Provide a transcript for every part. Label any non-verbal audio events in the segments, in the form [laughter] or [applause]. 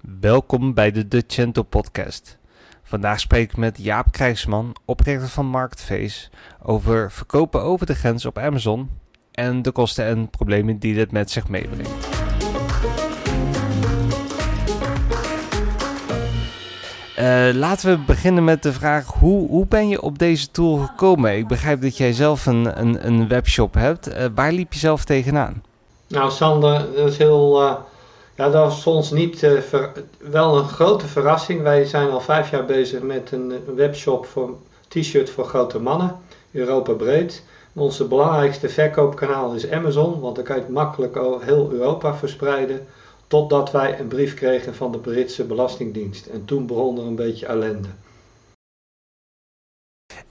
Welkom bij de Decento podcast. Vandaag spreek ik met Jaap Krijgsman, oprichter van Marketface, over verkopen over de grens op Amazon en de kosten en problemen die dit met zich meebrengt. Uh, laten we beginnen met de vraag: hoe, hoe ben je op deze tool gekomen? Ik begrijp dat jij zelf een, een, een webshop hebt. Uh, waar liep je zelf tegenaan? Nou, Sander, dat is heel. Uh, ja, dat was voor ons niet ver, wel een grote verrassing. Wij zijn al vijf jaar bezig met een, een webshop voor t-shirt voor grote mannen, Europa breed. Onze belangrijkste verkoopkanaal is Amazon, want dan kan je het makkelijk heel Europa verspreiden. Totdat wij een brief kregen van de Britse Belastingdienst. En toen begon er een beetje ellende.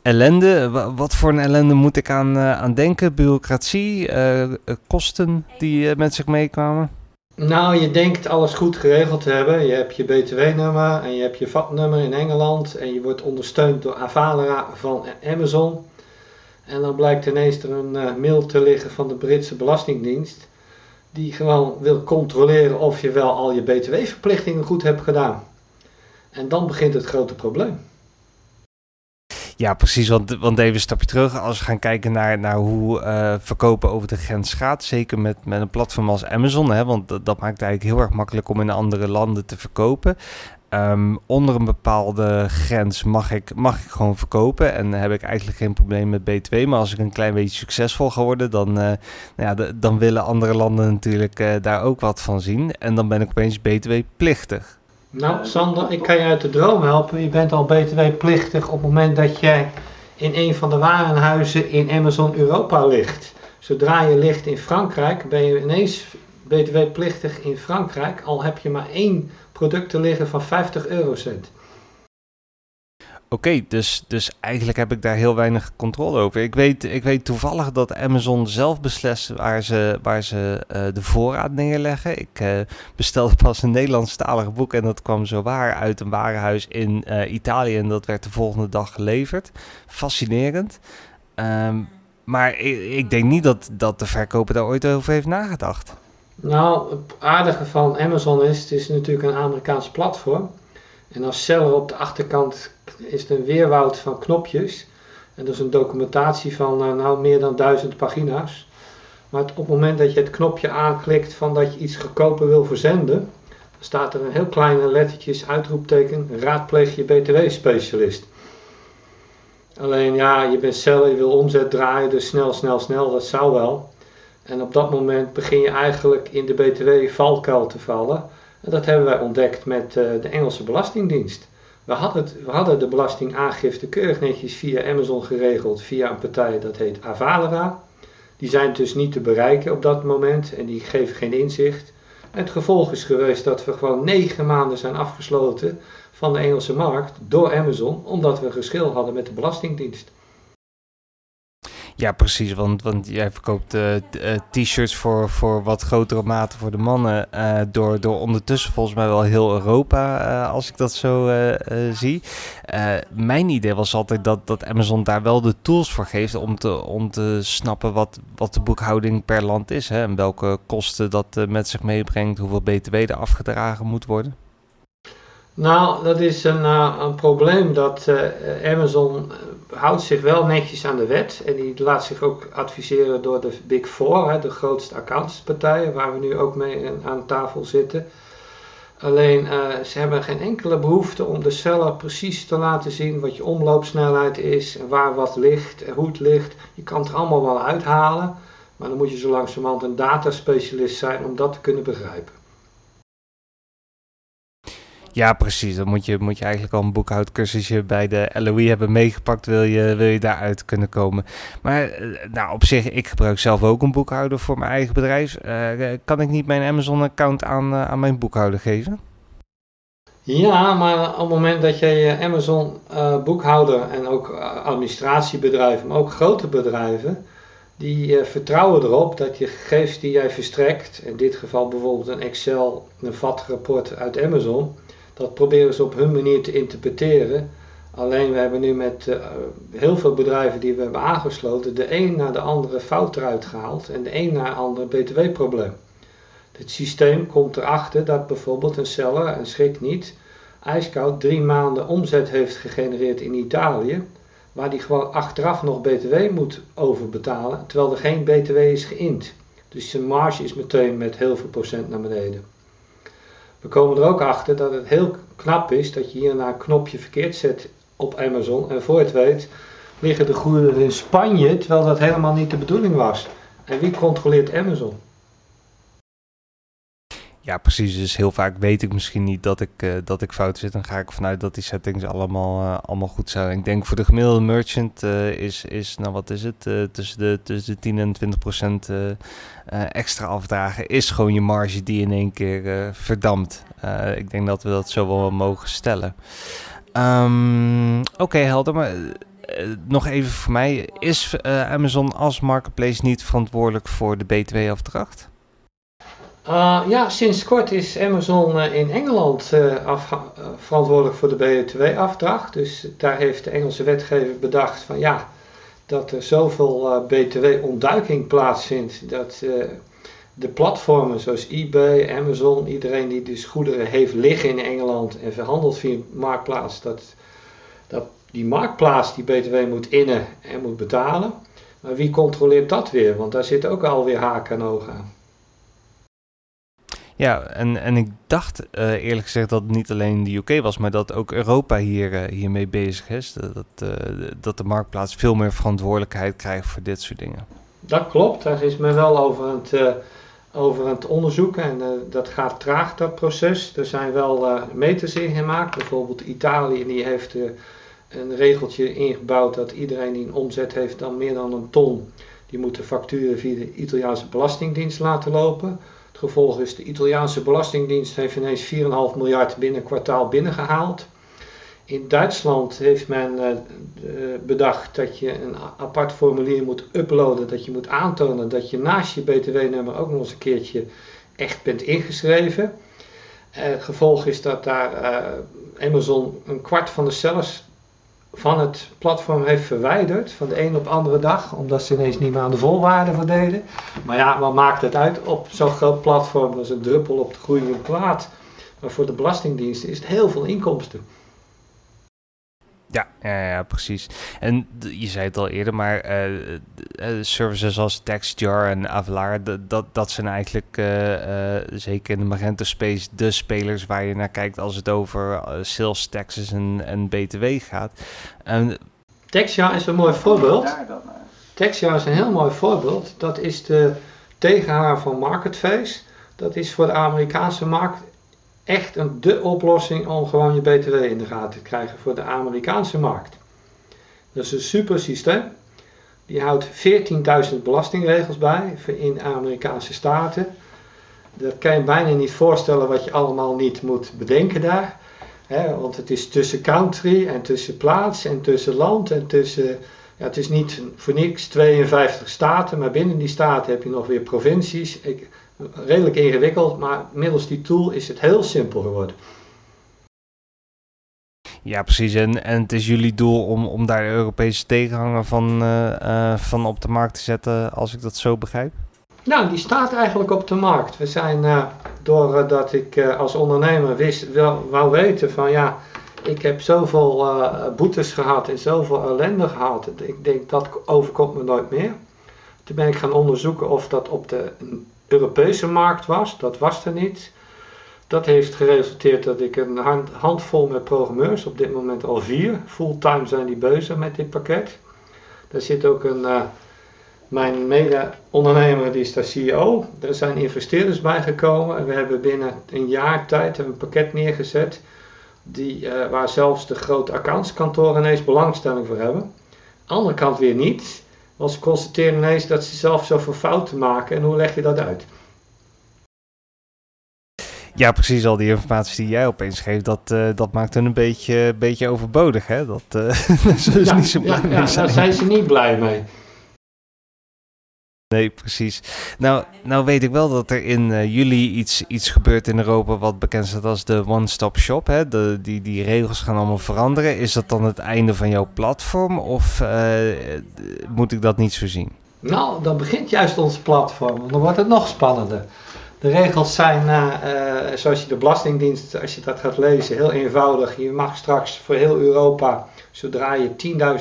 Ellende? Wat voor een ellende moet ik aan, uh, aan denken? Bureaucratie? Kosten die met zich meekwamen? Nou, je denkt alles goed geregeld te hebben. Je hebt je BTW-nummer en je hebt je VAT-nummer in Engeland. En je wordt ondersteund door Avalera van Amazon. En dan blijkt ineens er een mail te liggen van de Britse Belastingdienst die gewoon wil controleren of je wel al je btw-verplichtingen goed hebt gedaan. En dan begint het grote probleem. Ja, precies. Want, want even een stapje terug. Als we gaan kijken naar, naar hoe uh, verkopen over de grens gaat. Zeker met, met een platform als Amazon. Hè, want dat, maakt het eigenlijk heel erg makkelijk om in andere landen te verkopen. Um, onder een bepaalde grens mag ik, mag ik gewoon verkopen en heb ik eigenlijk geen probleem met B2. Maar als ik een klein beetje succesvol ga worden, dan, uh, nou ja, dan willen andere landen natuurlijk uh, daar ook wat van zien. En dan ben ik opeens BTW-plichtig. Nou, Sander, ik kan je uit de droom helpen. Je bent al BTW-plichtig op het moment dat jij in een van de warenhuizen in Amazon Europa ligt. Zodra je ligt in Frankrijk, ben je ineens BTW-plichtig in Frankrijk, al heb je maar één product te liggen van 50 eurocent. Okay, dus, dus eigenlijk heb ik daar heel weinig controle over. Ik weet, ik weet toevallig dat Amazon zelf beslist waar ze, waar ze uh, de voorraad neerleggen. Ik uh, bestelde pas een Nederlandstalig boek en dat kwam zo waar uit een warenhuis in uh, Italië en dat werd de volgende dag geleverd. Fascinerend. Um, maar ik, ik, denk niet dat, dat de verkoper daar ooit over heeft nagedacht. Nou, het aardige van Amazon is, het is natuurlijk een Amerikaans platform. En als seller op de achterkant is het een weerwoud van knopjes. En dat is een documentatie van uh, nou, meer dan duizend pagina's. Maar op het moment dat je het knopje aanklikt van dat je iets goedkoper wil verzenden, staat er een heel kleine lettertjes uitroepteken, raadpleeg je btw-specialist. Alleen ja, je bent seller, je wil omzet draaien, dus snel, snel, snel, dat zou wel. En op dat moment begin je eigenlijk in de BTW-valkuil te vallen. En dat hebben wij ontdekt met uh, de Engelse Belastingdienst. We hadden, het, hadden de belastingaangifte keurig netjes via Amazon geregeld, via een partij dat heet Avalera. Die zijn dus niet te bereiken op dat moment en die geven geen inzicht. Het gevolg is geweest dat we gewoon negen maanden zijn afgesloten van de Engelse markt door Amazon, omdat we geschil hadden met de Belastingdienst. Ja, precies. Want, want jij verkoopt uh, t-shirts voor, voor wat grotere maten voor de mannen. Uh, door, door ondertussen volgens mij wel heel Europa, als ik dat zo zie. mijn idee was altijd dat, dat Amazon daar wel de tools voor geeft om te, om te snappen wat, wat de boekhouding per land is. Hè, en welke kosten dat met zich meebrengt, hoeveel btw er afgedragen moet worden. Nou, dat is een, een probleem dat uh, Amazon houdt zich wel netjes aan de wet en die laat zich ook adviseren door de Big Four, hè, de grootste accountantspartijen, waar we nu ook mee aan tafel zitten. Alleen ze hebben geen enkele behoefte om de seller precies te laten zien wat je omloopsnelheid is en waar wat ligt en hoe het ligt. Je kan het er allemaal wel uithalen, maar dan moet je zo langzamerhand een dataspecialist zijn om dat te kunnen begrijpen. Ja, precies. Dan moet je, moet je eigenlijk al een boekhoudcursusje bij de LOE hebben meegepakt, wil je, wil je daaruit kunnen komen. Maar eh, nou, op zich, ik gebruik zelf ook een boekhouder voor mijn eigen bedrijf. Uh, kan ik niet mijn Amazon-account aan, aan mijn boekhouder geven? Ja, maar op het moment dat je Amazon boekhouder en ook administratiebedrijven, maar ook grote bedrijven, die vertrouwen erop dat je gegevens die jij verstrekt, in dit geval bijvoorbeeld een Excel, een VAT-rapport uit Amazon, dat proberen ze op hun manier te interpreteren. Alleen we hebben nu met uh, heel veel bedrijven die we hebben aangesloten, de een na de andere fout eruit gehaald en de een na de andere btw-probleem. Het systeem komt erachter dat bijvoorbeeld een seller, en schrik niet, ijskoud drie maanden omzet heeft gegenereerd in Italië, waar die gewoon achteraf nog BTW moet overbetalen, terwijl er geen BTW is geïnd. Dus zijn marge is meteen met heel veel procent naar beneden. We komen er ook achter dat het heel knap is dat je hier een knopje verkeerd zet op Amazon en voor het weet liggen de goederen in Spanje, terwijl dat helemaal niet de bedoeling was. En wie controleert Amazon? Ja, precies. Dus heel vaak weet ik misschien niet dat ik, uh, dat ik fout zit. Dan ga ik vanuit dat die settings allemaal, uh, allemaal goed zijn. Ik denk voor de gemiddelde merchant uh, is, is, nou wat is het, tussen, de, tussen de 10 en 20 procent extra afdragen is gewoon je marge die in één keer verdampt. ik denk dat we dat zo wel mogen stellen. Um, Oké, helder. Maar nog even voor mij, is Amazon als marketplace niet verantwoordelijk voor de BTW-afdracht? Uh, ja, sinds kort is Amazon uh, in Engeland uh, af, verantwoordelijk voor de BTW-afdracht. Dus daar heeft de Engelse wetgever bedacht van ja, dat er zoveel BTW-ontduiking plaatsvindt dat de platformen zoals eBay, Amazon, iedereen die dus goederen heeft liggen in Engeland en verhandelt via marktplaats, dat, dat die marktplaats die BTW moet innen en moet betalen. Maar wie controleert dat weer? Want daar zitten ook alweer haken en ogen aan. Ja, en, en ik dacht uh, eerlijk gezegd dat het niet alleen de UK was, maar dat ook Europa hier, uh, hiermee bezig is. Dat, uh, dat de marktplaats veel meer verantwoordelijkheid krijgt voor dit soort dingen. Dat klopt, daar is men wel over aan het, over het onderzoeken en dat gaat traag, dat proces. Er zijn wel meters in gemaakt, bijvoorbeeld Italië die heeft een regeltje ingebouwd dat iedereen die een omzet heeft dan meer dan een ton, die moet facturen via de Italiaanse Belastingdienst laten lopen. Het gevolg is, de Italiaanse Belastingdienst heeft ineens 4,5 miljard binnen kwartaal binnengehaald. In Duitsland heeft men uh, bedacht dat je een apart formulier moet uploaden, dat je moet aantonen dat je naast je btw-nummer ook nog eens een keertje echt bent ingeschreven. Het gevolg is dat daar Amazon een kwart van de sellers van het platform heeft verwijderd van de een op de andere dag, omdat ze ineens niet meer aan de voorwaarden voldeden. Maar ja, wat maakt het uit op zo'n groot platform als een druppel op de groeiende plaat? Maar voor de Belastingdiensten is het heel veel inkomsten. Ja, ja, ja, precies. En je zei het al eerder, maar uh, services als TaxJar en Avalar, dat, dat zijn eigenlijk uh, zeker in de Magento Space de spelers waar je naar kijkt als het over sales taxes en, en BTW gaat. En, TaxJar is een mooi voorbeeld. TaxJar is een heel mooi voorbeeld. Dat is de tegenhanger van Marketface. Dat is voor de Amerikaanse markt echt een de oplossing om gewoon je BTW in de gaten te krijgen voor de Amerikaanse markt. Dat is een super systeem. Die houdt 14.000 belastingregels bij in Amerikaanse staten. Dat kan je bijna niet voorstellen wat je allemaal niet moet bedenken daar. want het is tussen country en tussen plaats en tussen land en tussen. Ja, het is niet voor niks 52 staten, maar binnen die staten heb je nog weer provincies. Ik, redelijk ingewikkeld, maar middels die tool is het heel simpel geworden. Ja, precies. En, en het is jullie doel om, om daar de Europese tegenhanger van, uh, uh, van op de markt te zetten, als ik dat zo begrijp? Nou, die staat eigenlijk op de markt. We zijn, uh, doordat ik als ondernemer wist, wel, wou weten van ja, ik heb zoveel boetes gehad en zoveel ellende gehad. Ik denk dat overkomt me nooit meer. Toen ben ik gaan onderzoeken of dat op de Europese markt was. Dat was er niet. Dat heeft geresulteerd dat ik een handvol met programmeurs, op dit moment al vier, fulltime zijn die bezig met dit pakket. Daar zit ook een, uh, mijn mede-ondernemer, die is daar CEO. Er zijn investeerders bijgekomen en we hebben binnen een jaar tijd een pakket neergezet die, uh, waar zelfs de grote accountskantoren ineens belangstelling voor hebben. Andere kant weer niet. Want ze constateren ineens dat ze zelf zoveel fouten maken. En hoe leg je dat uit? Ja, precies. Al die informatie die jij opeens geeft, dat, uh, dat maakt hun een beetje, beetje overbodig. Hè? Dat, [laughs] uh, daar niet zo blij ja, mee ja, zijn. Daar zijn ze niet blij mee. Nee, precies. Nou, nou weet ik wel dat er in uh, juli iets, iets gebeurt in Europa wat bekend staat als de one-stop shop. Hè? De, die, die regels gaan allemaal veranderen. Is dat dan het einde van jouw platform of uh, moet ik dat niet zo zien? Nou, dan begint juist ons platform. Dan wordt het nog spannender. De regels zijn, uh, zoals je de Belastingdienst, als je dat gaat lezen, heel eenvoudig. Je mag straks voor heel Europa, zodra je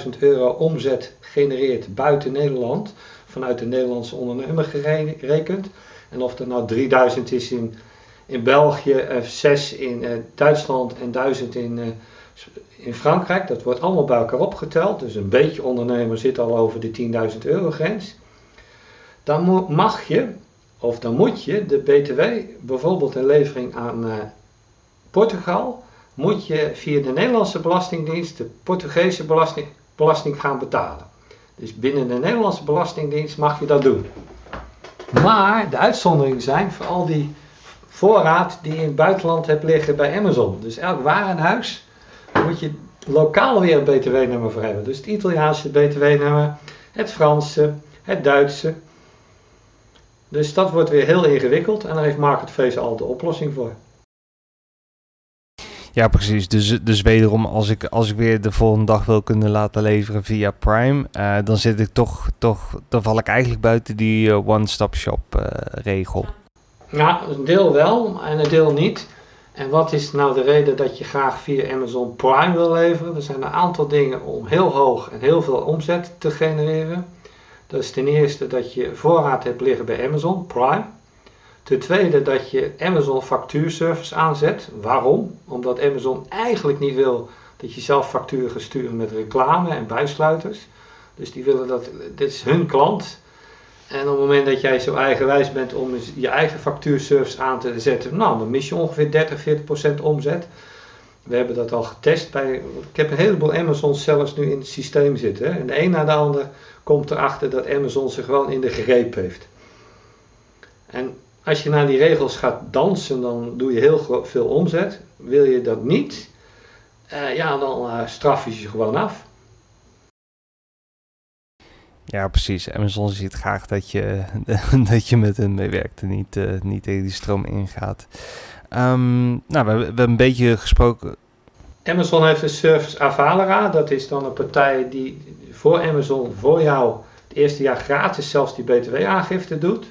10.000 euro omzet genereert buiten Nederland, vanuit de Nederlandse ondernemer gerekend. En of er nou 3000 is in, in België, 6 in uh, Duitsland en 1000 in, uh, in Frankrijk, dat wordt allemaal bij elkaar opgeteld. Dus een beetje ondernemer zit al over de 10.000 euro grens. Dan mag je of dan moet je de BTW, bijvoorbeeld een levering aan Portugal, moet je via de Nederlandse Belastingdienst de Portugese belasting, belasting gaan betalen. Dus binnen de Nederlandse Belastingdienst mag je dat doen. Maar de uitzonderingen zijn voor al die voorraad die je in het buitenland hebt liggen bij Amazon. Dus elk warenhuis moet je lokaal weer een BTW-nummer voor hebben. Dus het Italiaanse BTW-nummer, het Franse, het Duitse, dus dat wordt weer heel ingewikkeld en daar heeft Marketface al de oplossing voor. Ja, precies. Dus, dus wederom, als ik, als ik weer de volgende dag wil kunnen laten leveren via Prime, uh, dan zit ik toch, toch, dan val ik eigenlijk buiten die uh, one-stop-shop uh, regel. Ja, een deel wel en een deel niet. En wat is nou de reden dat je graag via Amazon Prime wil leveren? Er zijn een aantal dingen om heel hoog en heel veel omzet te genereren. Dat is ten eerste dat je voorraad hebt liggen bij Amazon Prime. Ten tweede dat je Amazon factuurservice aanzet. Waarom? Omdat Amazon eigenlijk niet wil dat je zelf facturen gaat sturen met reclame en bijsluiters. Dus die willen dat, dit is hun klant. En op het moment dat jij zo eigenwijs bent om je eigen factuurservice aan te zetten, nou, dan mis je ongeveer 30, 40 procent omzet. We hebben dat al getest bij. Ik heb een heleboel Amazon zelfs nu in het systeem zitten. En de een na de ander komt erachter dat Amazon ze gewoon in de greep heeft. En als je naar die regels gaat dansen, dan doe je heel veel omzet. Wil je dat niet, uh, ja, dan uh, straf je je gewoon af. Ja, precies. Amazon ziet graag dat je, [laughs] dat je met hen meewerkt en niet, uh, niet tegen die stroom ingaat. Um, nou, we hebben, we hebben een beetje gesproken. Amazon heeft een service Avalera. Dat is dan een partij die voor Amazon voor jou het eerste jaar gratis zelfs die btw-aangifte doet.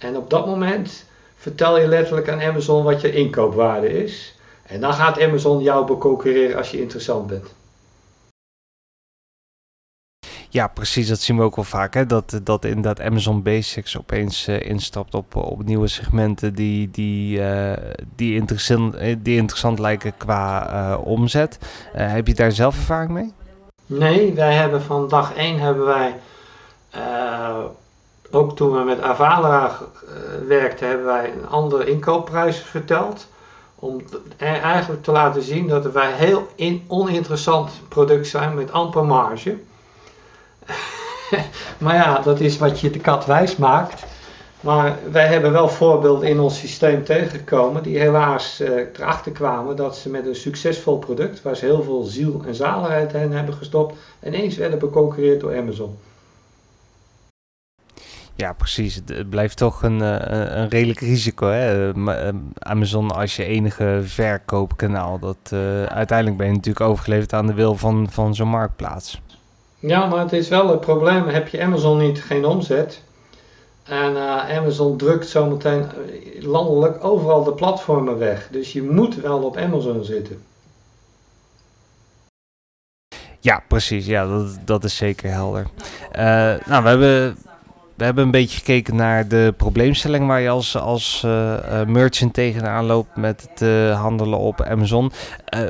En op dat moment vertel je letterlijk aan Amazon wat je inkoopwaarde is. En dan gaat Amazon jou beconcurreren als je interessant bent. Ja, precies. Dat zien we ook wel vaak. Hè? Dat, dat inderdaad Amazon Basics opeens uh, instapt op, op nieuwe segmenten die, die, uh, die, interessant, die interessant lijken qua uh, omzet. heb je daar zelf ervaring mee? Nee, wij hebben van dag 1 hebben wij, ook toen we met Avalera werkten, hebben wij een andere inkoopprijs verteld. Om eigenlijk te laten zien dat wij heel in, oninteressant product zijn met amper marge. [laughs] maar ja, dat is wat je de kat wijs maakt. Maar wij hebben wel voorbeelden in ons systeem tegengekomen die helaas uh, erachter kwamen dat ze met een succesvol product, waar ze heel veel ziel en zaligheid in hebben gestopt, ineens werden beconcurreerd door Amazon. Ja, precies. Het blijft toch een, een, een redelijk risico. Hè? Amazon als je enige verkoopkanaal. Dat, uh, uiteindelijk ben je natuurlijk overgeleverd aan de wil van, van zo'n marktplaats. Ja, maar het is wel het probleem. Heb je Amazon niet, geen omzet. En uh, Amazon drukt zometeen landelijk overal de platformen weg. Dus je moet wel op Amazon zitten. Ja, precies. Ja, dat, dat is zeker helder. Uh, nou, we hebben, we hebben een beetje gekeken naar de probleemstelling waar je als, als uh, merchant tegenaan loopt met het uh, handelen op Amazon.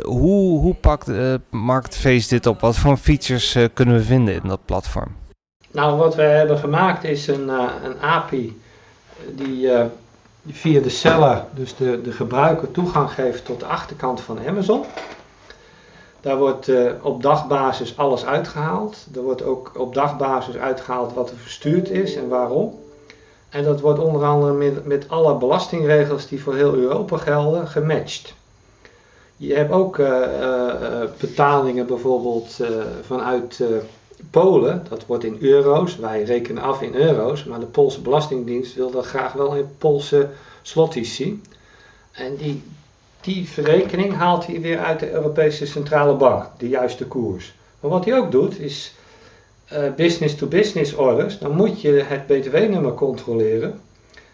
hoe, hoe pakt Marketface dit op? Wat voor features kunnen we vinden in dat platform? Nou, wat we hebben gemaakt is een, een API die via de seller, dus de, de gebruiker, toegang geeft tot de achterkant van Amazon. Daar wordt uh, op dagbasis alles uitgehaald. Er wordt ook op dagbasis uitgehaald wat er verstuurd is en waarom. En dat wordt onder andere met, met alle belastingregels die voor heel Europa gelden gematcht. Je hebt ook uh, uh, betalingen bijvoorbeeld vanuit Polen. Dat wordt in euro's. Wij rekenen af in euro's. Maar de Poolse Belastingdienst wil dat graag wel in Poolse slotties zien. En die die verrekening haalt hij weer uit de Europese Centrale Bank, de juiste koers. Maar wat hij ook doet, is business-to-business orders. Dan moet je het btw-nummer controleren.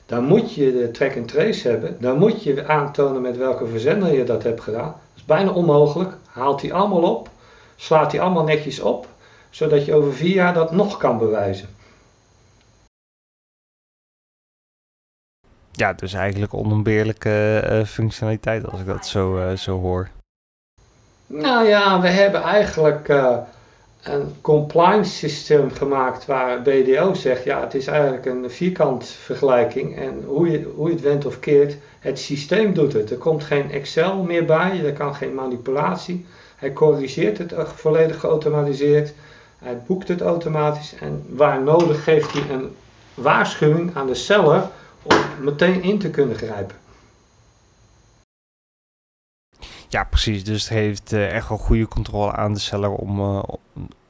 Dan moet je de track and trace hebben. Dan moet je aantonen met welke verzender je dat hebt gedaan. Dat is bijna onmogelijk. Haalt hij allemaal op. Slaat hij allemaal netjes op. Zodat je over vier jaar dat nog kan bewijzen. Ja, dus eigenlijk onontbeerlijke uh, functionaliteit als ik dat zo, uh, zo hoor. Nou ja, we hebben eigenlijk uh, een compliance systeem gemaakt waar BDO zegt, ja, het is eigenlijk een vierkant vergelijking en hoe je, hoe je het went of keert, het systeem doet het. Er komt geen Excel meer bij, er kan geen manipulatie. Hij corrigeert het volledig geautomatiseerd, hij boekt het automatisch en waar nodig geeft hij een waarschuwing aan de seller om meteen in te kunnen grijpen. Ja, precies. Dus het heeft uh, echt wel goede controle aan de seller om, uh,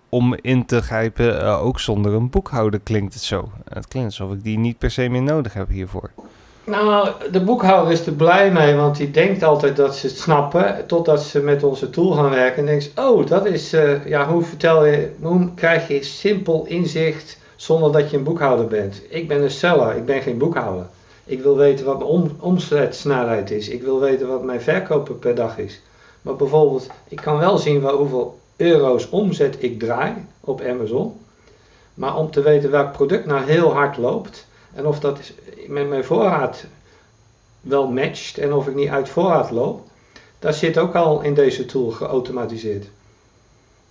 om in te grijpen. Uh, ook zonder een boekhouder klinkt het zo. Het klinkt alsof ik die niet per se meer nodig heb hiervoor. Nou, de boekhouder is er blij mee, want die denkt altijd dat ze het snappen, totdat ze met onze tool gaan werken en denkt, oh, dat is, ja, hoe vertel je, hoe krijg je simpel inzicht zonder dat je een boekhouder bent. Ik ben een seller, ik ben geen boekhouder. Ik wil weten wat mijn om, is. Ik wil weten wat mijn verkopen per dag is. Maar bijvoorbeeld, ik kan wel zien waar, hoeveel euro's omzet ik draai op Amazon. Maar om te weten welk product nou heel hard loopt en of dat met mijn voorraad wel matcht en of ik niet uit voorraad loop, dat zit ook al in deze tool geautomatiseerd.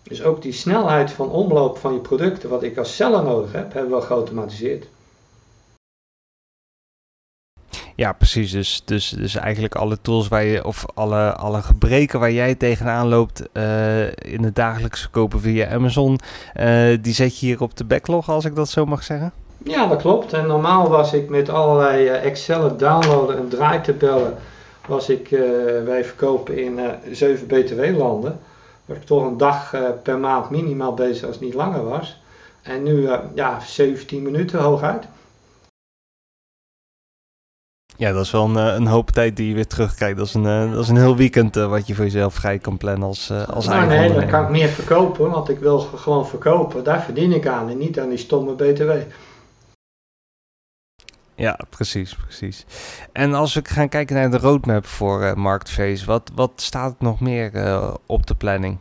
Dus ook die snelheid van omloop van je producten, wat ik als seller nodig heb, hebben we geautomatiseerd. Ja, precies. Dus, dus, dus eigenlijk alle tools waar je, of alle, alle gebreken waar jij tegenaan loopt uh, in het dagelijkse kopen via Amazon, uh, die zet je hier op de backlog, als ik dat zo mag zeggen? Ja, dat klopt. En normaal was ik met allerlei uh, Excel downloaden en draaitabellen, was ik, wij verkopen in 7 BTW-landen, was ik toch een dag per maand minimaal bezig als het niet langer was. En nu, ja, 17 minuten hooguit. Ja, dat is wel een, een, hoop tijd die je weer terugkrijgt. Dat is een, uh, dat is een heel weekend uh, wat je voor jezelf vrij kan plannen als, uh, als nou, Nee, dan kan ik meer verkopen, want ik wil gewoon verkopen. Daar verdien ik aan en niet aan die stomme BTW. Ja, precies, precies. En als we gaan kijken naar de roadmap voor Marktface, wat, wat staat nog meer op de planning?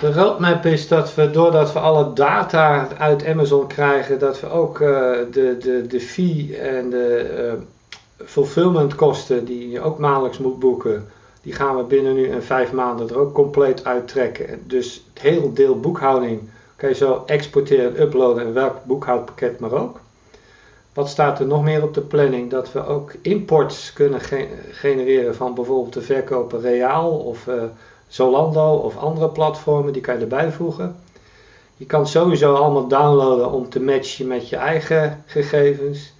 De roadmap is dat we, doordat we alle data uit Amazon krijgen, dat we ook de, de, de fee en de fulfillment kosten die je ook maandelijks moet boeken, die gaan we binnen nu en vijf maanden er ook compleet uittrekken. Dus het hele deel boekhouding kan je zo exporteren en uploaden in welk boekhoudpakket maar ook. Wat staat er nog meer op de planning? Dat we ook imports kunnen genereren van bijvoorbeeld de verkoper Reaal of uh, Zolando of andere platformen, die kan je erbij voegen. Je kan sowieso allemaal downloaden om te matchen met je eigen gegevens.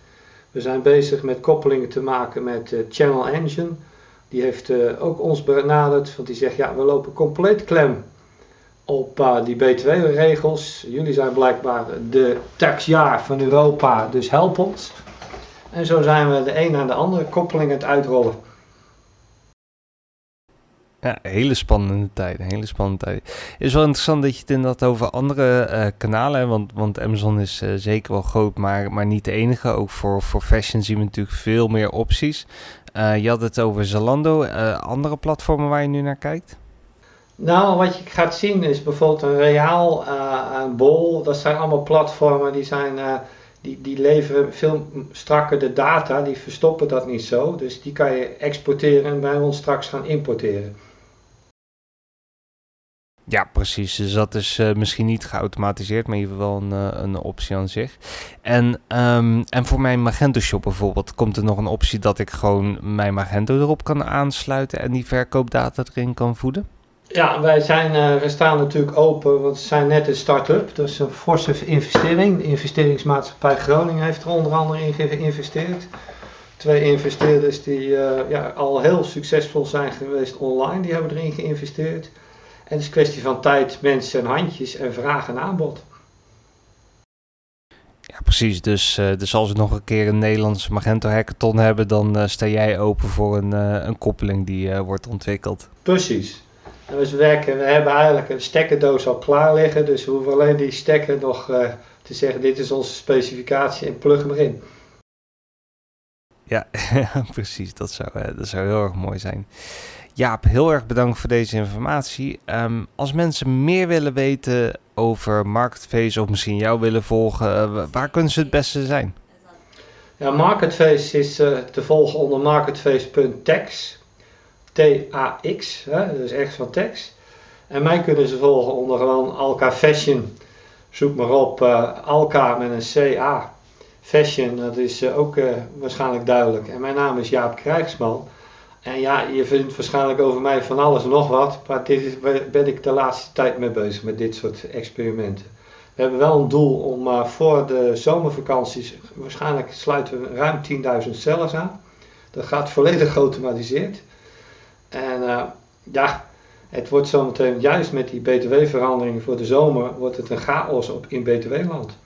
We zijn bezig met koppelingen te maken met uh, Channel Engine. Die heeft uh, ook ons benaderd, want die zegt ja, we lopen compleet klem op uh, die BTW-regels. Jullie zijn blijkbaar de taxjaar van Europa, dus help ons. En zo zijn we de een aan de andere koppeling aan het uitrollen. Ja, hele spannende tijd. Hele spannende tijd. Is wel interessant dat je het inderdaad over andere uh, kanalen hebt. Want, want Amazon is uh, zeker wel groot, maar, maar niet de enige. Ook voor, voor fashion zien we natuurlijk veel meer opties. Uh, je had het over Zalando. andere platformen waar je nu naar kijkt? Nou, wat je gaat zien is bijvoorbeeld een Reaal, een Bol. Dat zijn allemaal platformen die zijn die, die leveren veel strakker de data, die verstoppen dat niet zo. Dus die kan je exporteren en bij ons straks gaan importeren. Ja, precies. Dus dat is uh, misschien niet geautomatiseerd, maar ieder geval een, uh, een optie aan zich. En, um, en voor mijn Magento shop bijvoorbeeld, komt er nog een optie dat ik gewoon mijn Magento erop kan aansluiten en die verkoopdata erin kan voeden? Ja, wij zijn, uh, we staan natuurlijk open, want we zijn net een start-up. Dus een forse investering. De investeringsmaatschappij Groningen heeft er onder andere in geïnvesteerd. Twee investeerders die ja, al heel succesvol zijn geweest online, die hebben erin geïnvesteerd. En het is een kwestie van tijd, mensen en handjes en vraag en aanbod. Ja, precies. Dus, uh, dus als we nog een keer een Nederlandse Magento Hackathon hebben, dan uh, sta jij open voor een, uh, een koppeling die wordt ontwikkeld. Precies. En dus we werken, we hebben eigenlijk een stekkerdoos al klaar liggen, dus we hoeven alleen die stekker nog te zeggen, dit is onze specificatie en plug hem erin. Ja, [laughs] precies. Dat zou, dat zou heel erg mooi zijn. Jaap, heel erg bedankt voor deze informatie. Ehm, als mensen meer willen weten over Marketface of misschien jou willen volgen, waar kunnen ze het beste zijn? Ja, Marketface is uh, te volgen onder marketface.tax. T-A-X, dus echt van tax. En mij kunnen ze volgen onder gewoon Alka Fashion. Zoek maar op uh, Alka met een C-A. Fashion, dat is ook waarschijnlijk duidelijk. En mijn naam is Jaap Krijgsman. En ja, je vindt waarschijnlijk over mij van alles nog wat. Maar dit ben ik de laatste tijd mee bezig met dit soort experimenten. We hebben wel een doel om uh, voor de zomervakanties, waarschijnlijk sluiten we ruim 10.000 cellen aan. Dat gaat volledig geautomatiseerd. En uh, ja, het wordt zometeen, juist met die btw-verandering voor de zomer, wordt het een chaos op, in btw-land.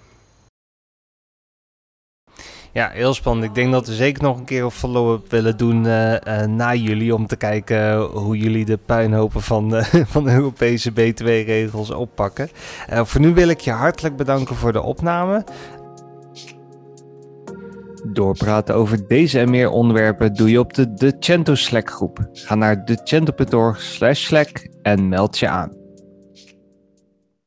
Ja, heel spannend. Ik denk dat we zeker nog een keer een follow-up willen doen uh, uh, na jullie. Om te kijken hoe jullie de puinhopen van, uh, [laughs] van de Europese BTW-regels oppakken. voor nu wil ik je hartelijk bedanken voor de opname. Doorpraten over deze en meer onderwerpen doe je op de Decento Slack groep. Ga naar decento.org slash slack en meld je aan.